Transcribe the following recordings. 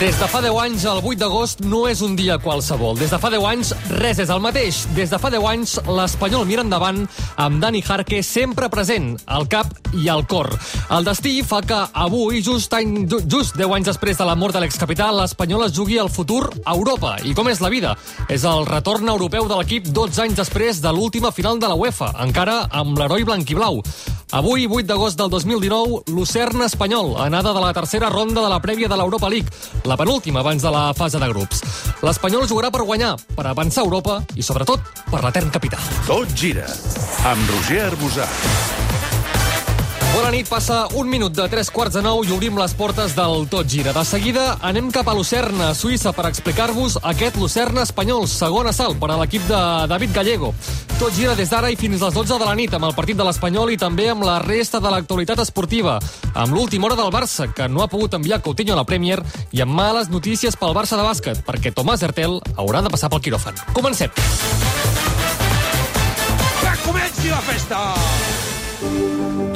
Des de fa 10 anys, el 8 d'agost no és un dia qualsevol. Des de fa 10 anys, res és el mateix. Des de fa 10 anys, l'Espanyol mira endavant amb Dani Jarque sempre present, al cap i al cor. El destí fa que avui, just, any, just 10 anys després de la mort de l'excapital, l'Espanyol es jugui el futur a Europa. I com és la vida? És el retorn europeu de l'equip 12 anys després de l'última final de la UEFA, encara amb l'heroi blanquiblau. Avui, 8 d'agost del 2019, Lucerna Espanyol, anada de la tercera ronda de la prèvia de l'Europa League, la penúltima abans de la fase de grups. L'Espanyol jugarà per guanyar, per avançar a Europa i, sobretot, per l'etern capital. Tot gira, amb Roger Arbusà. Bona nit, passa un minut de tres quarts de nou i obrim les portes del Tot Gira. De seguida anem cap a Lucerna, Suïssa, per explicar-vos aquest Lucerna espanyol, segon assalt per a l'equip de David Gallego. Tot gira des d'ara i fins les 12 de la nit amb el partit de l'Espanyol i també amb la resta de l'actualitat esportiva, amb l'última hora del Barça, que no ha pogut enviar Coutinho a la Premier, i amb males notícies pel Barça de bàsquet, perquè Tomàs Hertel haurà de passar pel quiròfan. Comencem. Que comenci la festa!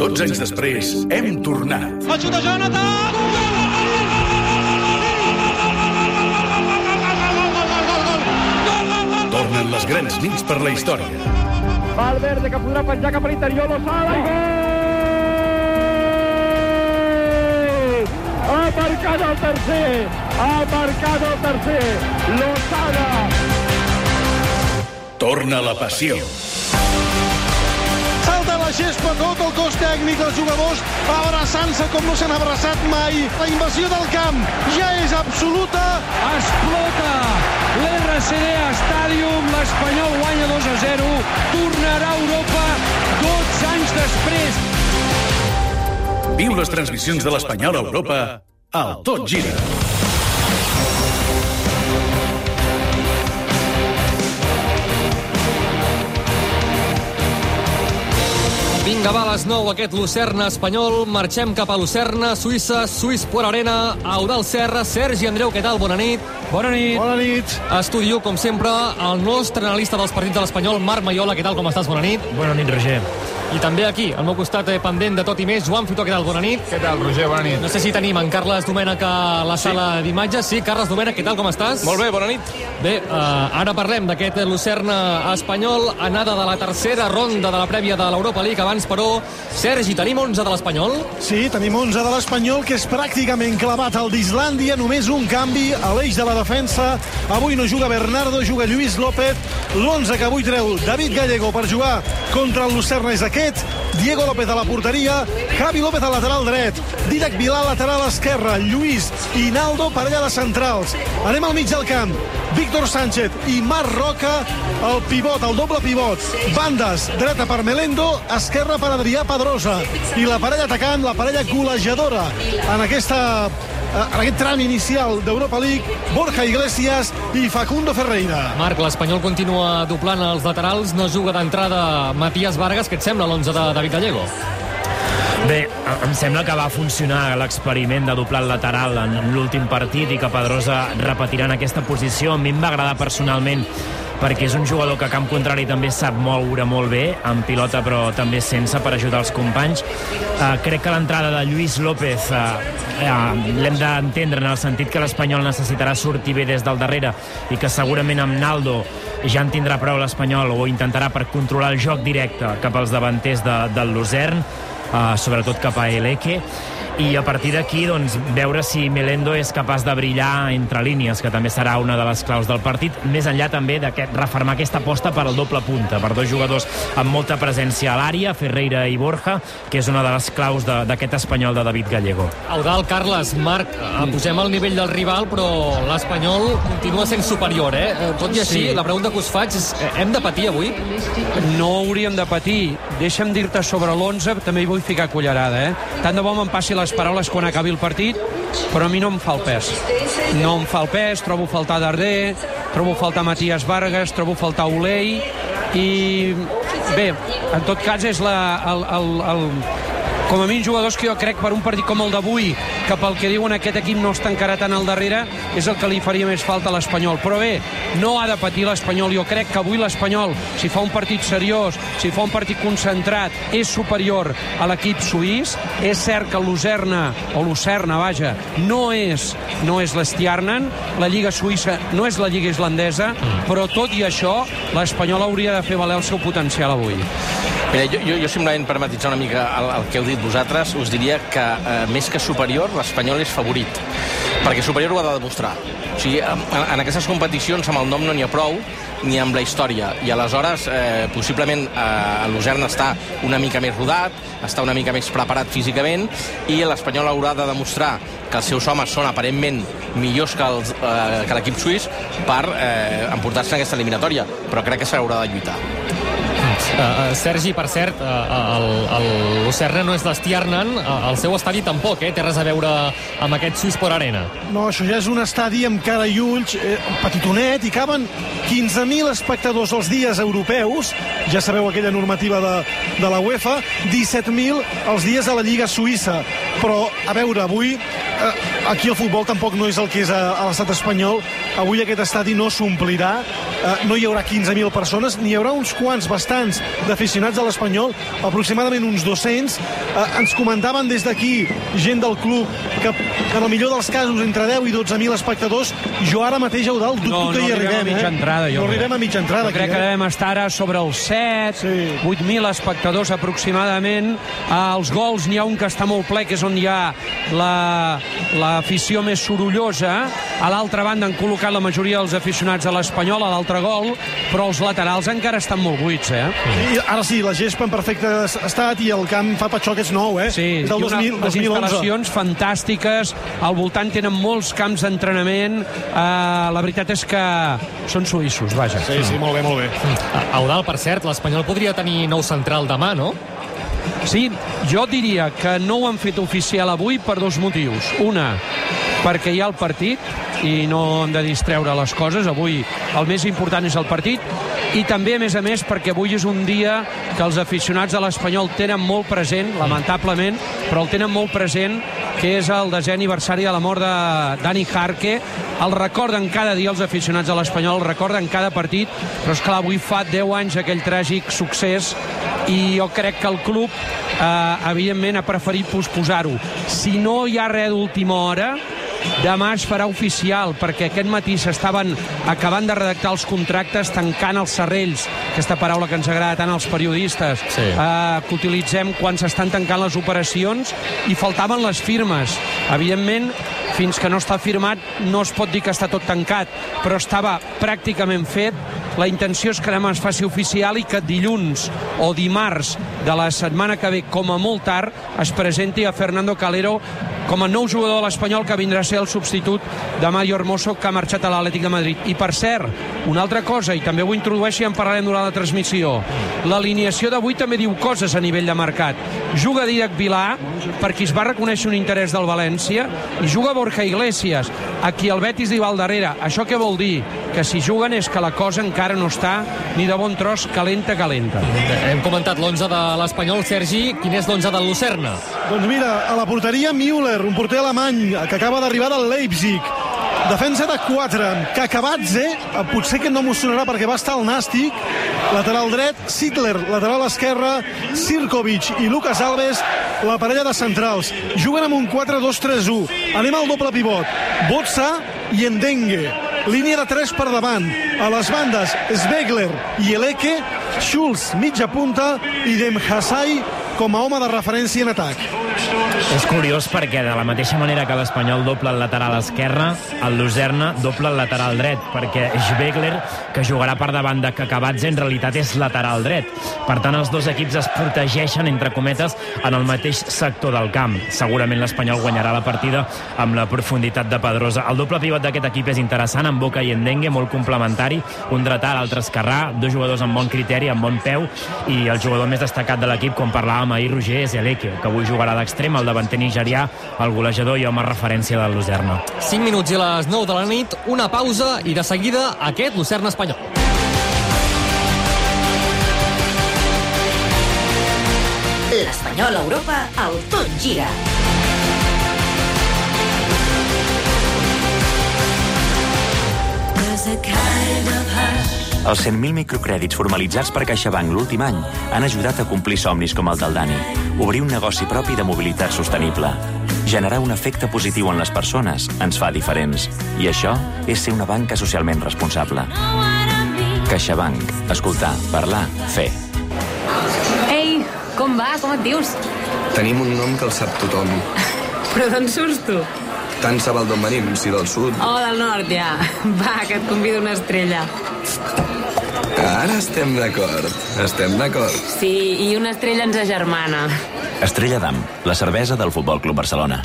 Tots anys després, hem tornat. El xut de Tornen les grans nits per la història. Valverde que podrà penjar cap a l'interior, Lozada i gol! Ha marcat el tercer! Ha marcat el tercer! Lozada! Torna la passió. Salta la gespa tot el cos tècnic dels jugadors abraçant-se com no s'han abraçat mai. La invasió del camp ja és absoluta. explota l'RCD Stadium, l'Espanyol guanya 2 a 0, tornarà a Europa 12 anys després. Viu les transmissions de l'Espanyol a Europa al Tot Gira. Vinga, va, a les 9, aquest Lucerna espanyol. Marxem cap a Lucerna, Suïssa, Suís Port Arena, Eudal Serra, Sergi Andreu, què tal? Bona nit. Bona nit. Bona nit. Estudio, com sempre, el nostre analista dels partits de l'Espanyol, Marc Maiola. Què tal, com estàs? Bona nit. Bona nit, Roger. I també aquí, al meu costat, eh, pendent de tot i més, Joan Fitó, què tal? Bona nit. Què tal, Roger? Bona nit. No sé si tenim en Carles Domènech a la sala d'imatges. Sí, Carles Domènech, què tal, com estàs? Molt bé, bona nit. Bé, uh, ara parlem d'aquest Lucerna espanyol, anada de la tercera ronda de la prèvia de l'Europa League. Abans, però, Sergi, tenim 11 de l'Espanyol? Sí, tenim 11 de l'Espanyol, que és pràcticament clavat al d'Islàndia. Només un canvi a l'eix de la defensa. Avui no juga Bernardo, juga Lluís López. L'11 que avui treu David Gallego per jugar contra el Lucerna és aquest. Diego López a la porteria, Javi López al lateral dret, Didac Vilà lateral esquerre, Lluís i Naldo parella de centrals. Anem al mig del camp. Víctor Sánchez i Marc Roca, el pivot, el doble pivot. Bandes, dreta per Melendo, esquerra per Adrià Pedrosa. I la parella atacant, la parella golejadora en aquesta en aquest tram inicial d'Europa League, Borja Iglesias i Facundo Ferreira. Marc, l'Espanyol continua doblant els laterals, no juga d'entrada Matías Vargas, què et sembla l'11 de David Gallego? Bé, em sembla que va funcionar l'experiment de doblar el lateral en l'últim partit i que Pedrosa repetirà en aquesta posició. A mi em va agradar personalment perquè és un jugador que a camp contrari també sap moure molt bé, amb pilota però també sense per ajudar els companys. Uh, crec que l'entrada de Lluís López uh, uh, l'hem d'entendre en el sentit que l'Espanyol necessitarà sortir bé des del darrere i que segurament amb Naldo ja en tindrà prou l'Espanyol o intentarà per controlar el joc directe cap als davanters de, del Luzern, uh, sobretot cap a Eleke i a partir d'aquí doncs, veure si Melendo és capaç de brillar entre línies, que també serà una de les claus del partit, més enllà també de refermar aquesta aposta per al doble punta, per dos jugadors amb molta presència a l'àrea, Ferreira i Borja, que és una de les claus d'aquest espanyol de David Gallego. Eudal, Carles, Marc, eh, posem al nivell del rival, però l'Espanyol continua sent superior, eh? Eh, Tot i així, Sí. la pregunta que us faig és, eh, hem de patir avui? No hauríem de patir. Deixa'm dir-te sobre l'11, també hi vull ficar cullerada, eh? Tant de bo me'n passi les paraules quan acabi el partit, però a mi no em fa el pes. No em fa el pes, trobo faltar Darder, trobo faltar Matías Vargas, trobo faltar Olei, i bé, en tot cas és la, el, el, el, com a mínim jugadors que jo crec per un partit com el d'avui, que pel que diuen aquest equip no està encara tant al darrere, és el que li faria més falta a l'Espanyol. Però bé, no ha de patir l'Espanyol. Jo crec que avui l'Espanyol, si fa un partit seriós, si fa un partit concentrat, és superior a l'equip suís. És cert que l'Userna, o l'Ucerna, vaja, no és, no és l'Estiarnen, la Lliga Suïssa no és la Lliga islandesa, però tot i això, l'Espanyol hauria de fer valer el seu potencial avui. Mira, jo, jo, jo simplement per matitzar una mica el, el que heu dit vosaltres, us diria que eh, més que superior, l'Espanyol és favorit. Perquè superior ho ha de demostrar. O sigui, en, en aquestes competicions amb el nom no n'hi ha prou, ni amb la història. I aleshores, eh, possiblement, eh, l'Usern està una mica més rodat, està una mica més preparat físicament, i l'Espanyol haurà de demostrar que els seus homes són aparentment millors que, els, eh, que l'equip suís per eh, emportar-se en aquesta eliminatòria. Però crec que s'haurà de lluitar. Uh, uh, Sergi, per cert, uh, l'Ocerna no és l'Estiarnan, uh, el seu estadi tampoc, eh? Té res a veure amb aquest Swissport Arena. No, això ja és un estadi amb cara i ulls, eh, petitonet, i caben 15.000 espectadors els dies europeus, ja sabeu aquella normativa de, de la UEFA, 17.000 els dies a la Lliga Suïssa. Però, a veure, avui eh, aquí el futbol tampoc no és el que és a, a l'estat espanyol. Avui aquest estadi no s'omplirà, eh, no hi haurà 15.000 persones, n'hi haurà uns quants bastants d'aficionats a l'Espanyol, aproximadament uns 200. Eh, ens comentaven des d'aquí, gent del club, que en el millor dels casos entre 10 i 12.000 espectadors. Jo ara mateix, Eudal, dubto No, que no hi arribem a arribem. mitja eh? entrada, jo No arribem a mitja entrada. Jo crec aquí, que eh? devem estar ara sobre els 7, Sí. 8.000 espectadors aproximadament. Als gols n'hi ha un que està molt ple, que és on hi ha la- l'afició més sorollosa. A l'altra banda han col·locat la majoria dels aficionats a l'Espanyol, a l'altre gol, però els laterals encara estan molt buits, eh? I ara sí, la gespa en perfecte estat i el camp fa patxoc, és nou, eh? Sí, és del i una, 2000, les 2011. instal·lacions fantàstiques, al voltant tenen molts camps d'entrenament, uh, la veritat és que són suïssos, vaja. Sí, sí, molt bé, molt bé. Eudal, per cert, l'Espanyol podria tenir nou central demà, no? Sí, jo diria que no ho han fet oficial avui per dos motius. Una, perquè hi ha el partit i no hem de distreure les coses. Avui el més important és el partit i també, a més a més, perquè avui és un dia que els aficionats de l'Espanyol tenen molt present, lamentablement, però el tenen molt present, que és el desè aniversari de la mort de Dani Jarque. El recorden cada dia els aficionats de l'Espanyol, el recorden cada partit, però és clar, avui fa 10 anys aquell tràgic succés i jo crec que el club eh, evidentment ha preferit posposar-ho. Si no hi ha res d'última hora demà es farà oficial perquè aquest matí s'estaven acabant de redactar els contractes tancant els serrells aquesta paraula que ens agrada tant als periodistes. Sí. eh, que utilitzem quan s'estan tancant les operacions i faltaven les firmes. Evidentment fins que no està firmat no es pot dir que està tot tancat però estava pràcticament fet la intenció és que demà es faci oficial i que dilluns o dimarts de la setmana que ve, com a molt tard, es presenti a Fernando Calero com a nou jugador de l'Espanyol que vindrà a ser el substitut de Mario Hermoso que ha marxat a l'Atlètic de Madrid. I per cert, una altra cosa, i també ho introdueixo i en parlarem durant la transmissió, l'alineació d'avui també diu coses a nivell de mercat. Juga Didac Vilà, per qui es va reconèixer un interès del València, i juga Borja Iglesias, a qui el Betis va al darrere. Això què vol dir? Que si juguen és que la cosa encara no està ni de bon tros calenta, calenta. Hem comentat l'11 de l'Espanyol, Sergi. Quin és l'11 del Lucerna? Doncs mira, a la porteria Müller, un porter alemany que acaba d'arribar del Leipzig. Defensa de 4, Kakabadze, eh, potser que no m'ho sonarà perquè va estar al Nàstic, lateral dret, Sidler, lateral esquerre, Sirkovic i Lucas Alves, la parella de centrals. Juguen amb un 4-2-3-1. Anem al doble pivot. Botsa i Endengue. Línia de 3 per davant. A les bandes, Svegler i Eleke, Schulz, mitja punta, i Demhasai com a home de referència en atac. És curiós perquè de la mateixa manera que l'Espanyol doble el lateral esquerre, el Lucerna doble el lateral dret, perquè Schwegler, que jugarà per davant de Kakabadze, en realitat és lateral dret. Per tant, els dos equips es protegeixen, entre cometes, en el mateix sector del camp. Segurament l'Espanyol guanyarà la partida amb la profunditat de Pedrosa. El doble pivot d'aquest equip és interessant, amb Boca i Endengue, molt complementari, un dretà, l'altre esquerrà, dos jugadors amb bon criteri, amb bon peu, i el jugador més destacat de l'equip, com parlàvem ahir, Roger, és Eleke, que avui jugarà d'extrem, el davanter nigerià, el golejador i home referència del Lucerna. 5 minuts i les 9 de la nit, una pausa i de seguida aquest Lucerna espanyol. L'Espanyol a Europa, el Tot Gira. Els 100.000 microcrèdits formalitzats per CaixaBank l'últim any han ajudat a complir somnis com el del Dani. Obrir un negoci propi de mobilitat sostenible. Generar un efecte positiu en les persones ens fa diferents. I això és ser una banca socialment responsable. CaixaBank. Escoltar, parlar, fer. Ei, com va? Com et dius? Tenim un nom que el sap tothom. Però d'on surts tu? Tant se val d'on venim, si del sud. Oh, del nord, ja. Va, que et convido una estrella. Ara estem d'acord. Estem d'acord. Sí, i una estrella ens agermana. Estrella d'Am, la cervesa del Futbol Club Barcelona.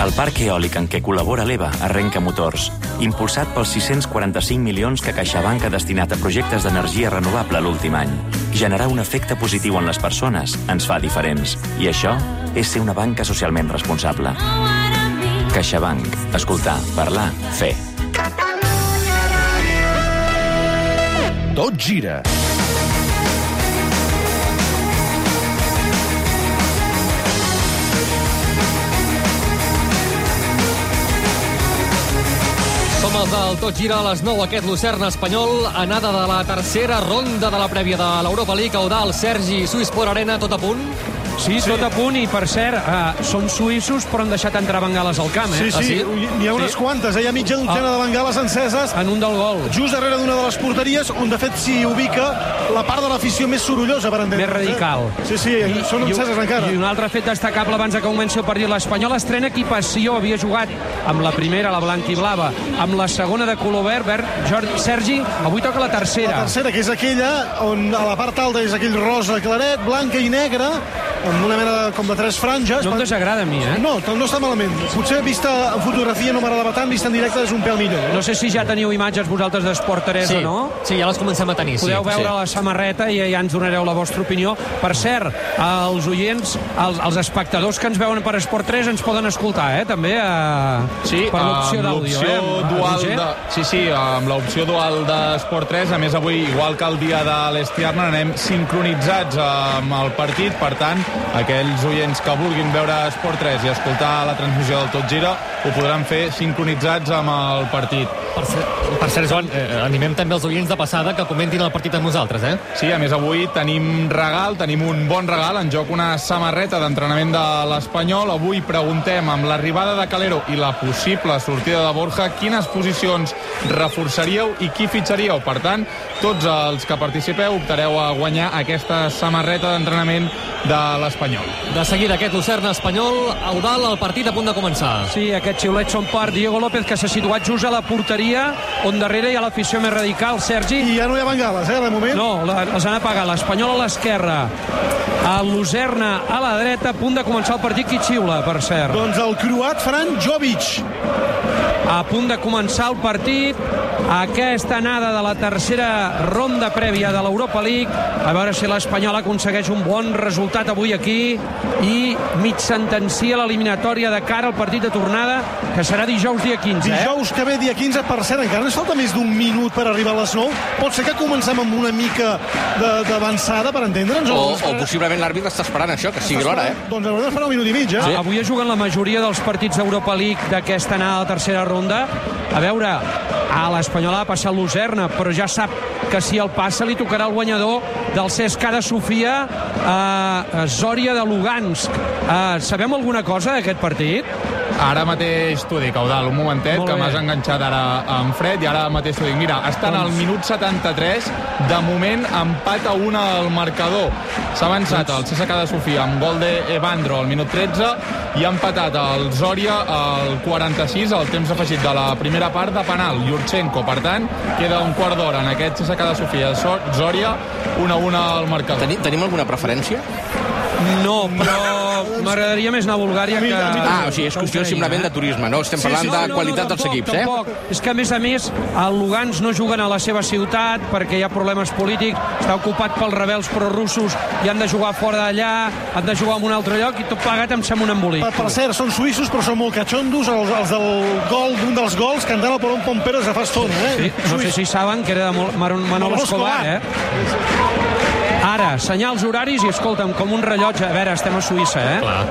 El parc eòlic en què col·labora l'EVA arrenca motors, impulsat pels 645 milions que CaixaBank ha destinat a projectes d'energia renovable l'últim any. Generar un efecte positiu en les persones ens fa diferents. I això és ser una banca socialment responsable. CaixaBank. Escoltar, parlar, fer. Tot gira. Som els del Tot Gira a les 9, aquest Lucerna espanyol, anada de la tercera ronda de la prèvia de l'Europa League, Eudal, Sergi, Suïsport Arena, tot a punt? Sí, sí, tot a punt, i per cert, uh, són suïssos, però han deixat entrar bengales al camp, eh? Sí, sí, n'hi ha unes Sí. quantes, eh? hi ha mitja dotzena Ah. de bengales enceses. En un del gol. Just darrere d'una de les porteries, on de fet s'hi ubica la part de l'afició més sorollosa, per entendre. Més radical. Sí, sí, són enceses encara. I un altre fet destacable abans que comenci el partit. L'Espanyol estrena equipació. Havia jugat amb la primera, la blanca i blava, amb la segona de color verd, verd. Jordi, Sergi, avui toca la tercera. La tercera, que és aquella on a la part alta és aquell rosa claret, blanca i negra, amb una mena de, com de tres franges. No em desagrada a mi, eh? No, no està malament. Potser vista en fotografia no m'agradava tant, vista en directe és un pèl millor. No sé si ja teniu imatges vosaltres d'Esport 3 Sí, o no. sí, ja les comencem a tenir, sí. Podeu veure sí. la samarreta i ja ens donareu la vostra opinió. Per cert, els oients, els, els espectadors que ens veuen per Esport 3 ens poden escoltar, eh? També eh, Sí, per l'opció d'àudio, eh? dual de, sí, sí, amb l'opció dual d'Esport 3. A més, avui, igual que el dia de l'Estiarna, anem sincronitzats amb el partit. Per tant, aquells oients que vulguin veure Esport 3 i escoltar la transmissió del Tot Gira ho podran fer sincronitzats amb el partit. Per cert, per cert Joan, eh, animem també els oients de passada que comentin el partit amb nosaltres, eh? Sí, a més avui tenim regal, tenim un bon regal, en joc una samarreta d'entrenament de l'Espanyol. Avui preguntem, amb l'arribada de Calero i la possible sortida de Borja, quines posicions reforçaríeu i qui fitxaríeu? Per tant, tots els que participeu optareu a guanyar aquesta samarreta d'entrenament de l'Espanyol. De seguida, aquest Lucerna espanyol, Eudal, el partit a punt de començar. Sí, aquests xiulets són per Diego López, que s'ha situat just a la porteria, on darrere hi ha l'afició més radical, Sergi. I ja no hi ha bengales, eh, de moment. No, les han apagat. L'Espanyol a l'esquerra, el Lucerna a la dreta, a punt de començar el partit. Qui xiula, per cert? Doncs el croat Fran Jovic. A punt de començar el partit, aquesta anada de la tercera ronda prèvia de l'Europa League. A veure si l'Espanyol aconsegueix un bon resultat avui aquí i mig sentencia l'eliminatòria de cara al partit de tornada, que serà dijous dia 15. Eh? Dijous que ve, dia 15, per cert, encara ens falta més d'un minut per arribar a les 9. Pot ser que comencem amb una mica de- d'avançada, per entendre'ns? O, o possiblement l'àrbitre està esperant això, que sigui l'hora, eh? Doncs haurem d'esperar un minut i mig, eh? Sí. Avui es juguen la majoria dels partits d'Europa League d'aquesta anada a la tercera ronda. A veure, a l'Espanyol ha passat l'Userna, però ja sap que si el passa li tocarà el guanyador del CSKA de Sofia a, a Zòria de Lugansk. Uh, sabem alguna cosa d'aquest partit? Ara mateix t'ho dic, Eudal, un momentet, que m'has enganxat ara en fred, i ara mateix t'ho dic. Mira, estan al minut 73, de moment empat a una al marcador. S'ha avançat el CSKA de Sofia amb gol d'Evandro al minut 13 i ha empatat el Zòria al 46, al temps afegit de la primera part de penal, Yurchenko. Per tant, queda un quart d'hora en aquest CSKA de Sofia. Zò- Zòria, 1 a 1 al marcador. Tenim, tenim alguna preferència? No, però m'agradaria més anar a Bulgària que... Ah, o sigui, és qüestió simplement de turisme, no? Estem parlant de qualitat dels tampoc, equips, eh? tampoc. És que, a més a més, el Lugans no juguen a la seva ciutat perquè hi ha problemes polítics, està ocupat pels rebels prorussos i han de jugar fora d'allà, han de jugar en un altre lloc i tot plegat em sembla un embolic. Per, per cert, són suïssos, però són molt catxondos, els, els del gol, d'un dels gols, cantant el Polón Pomperes de fa estona, eh? Sí, no sé si saben que era de Manolo Escobar. eh? Ara, senyals horaris i escolta'm, com un rellotge. A veure, estem a Suïssa, eh? Clar.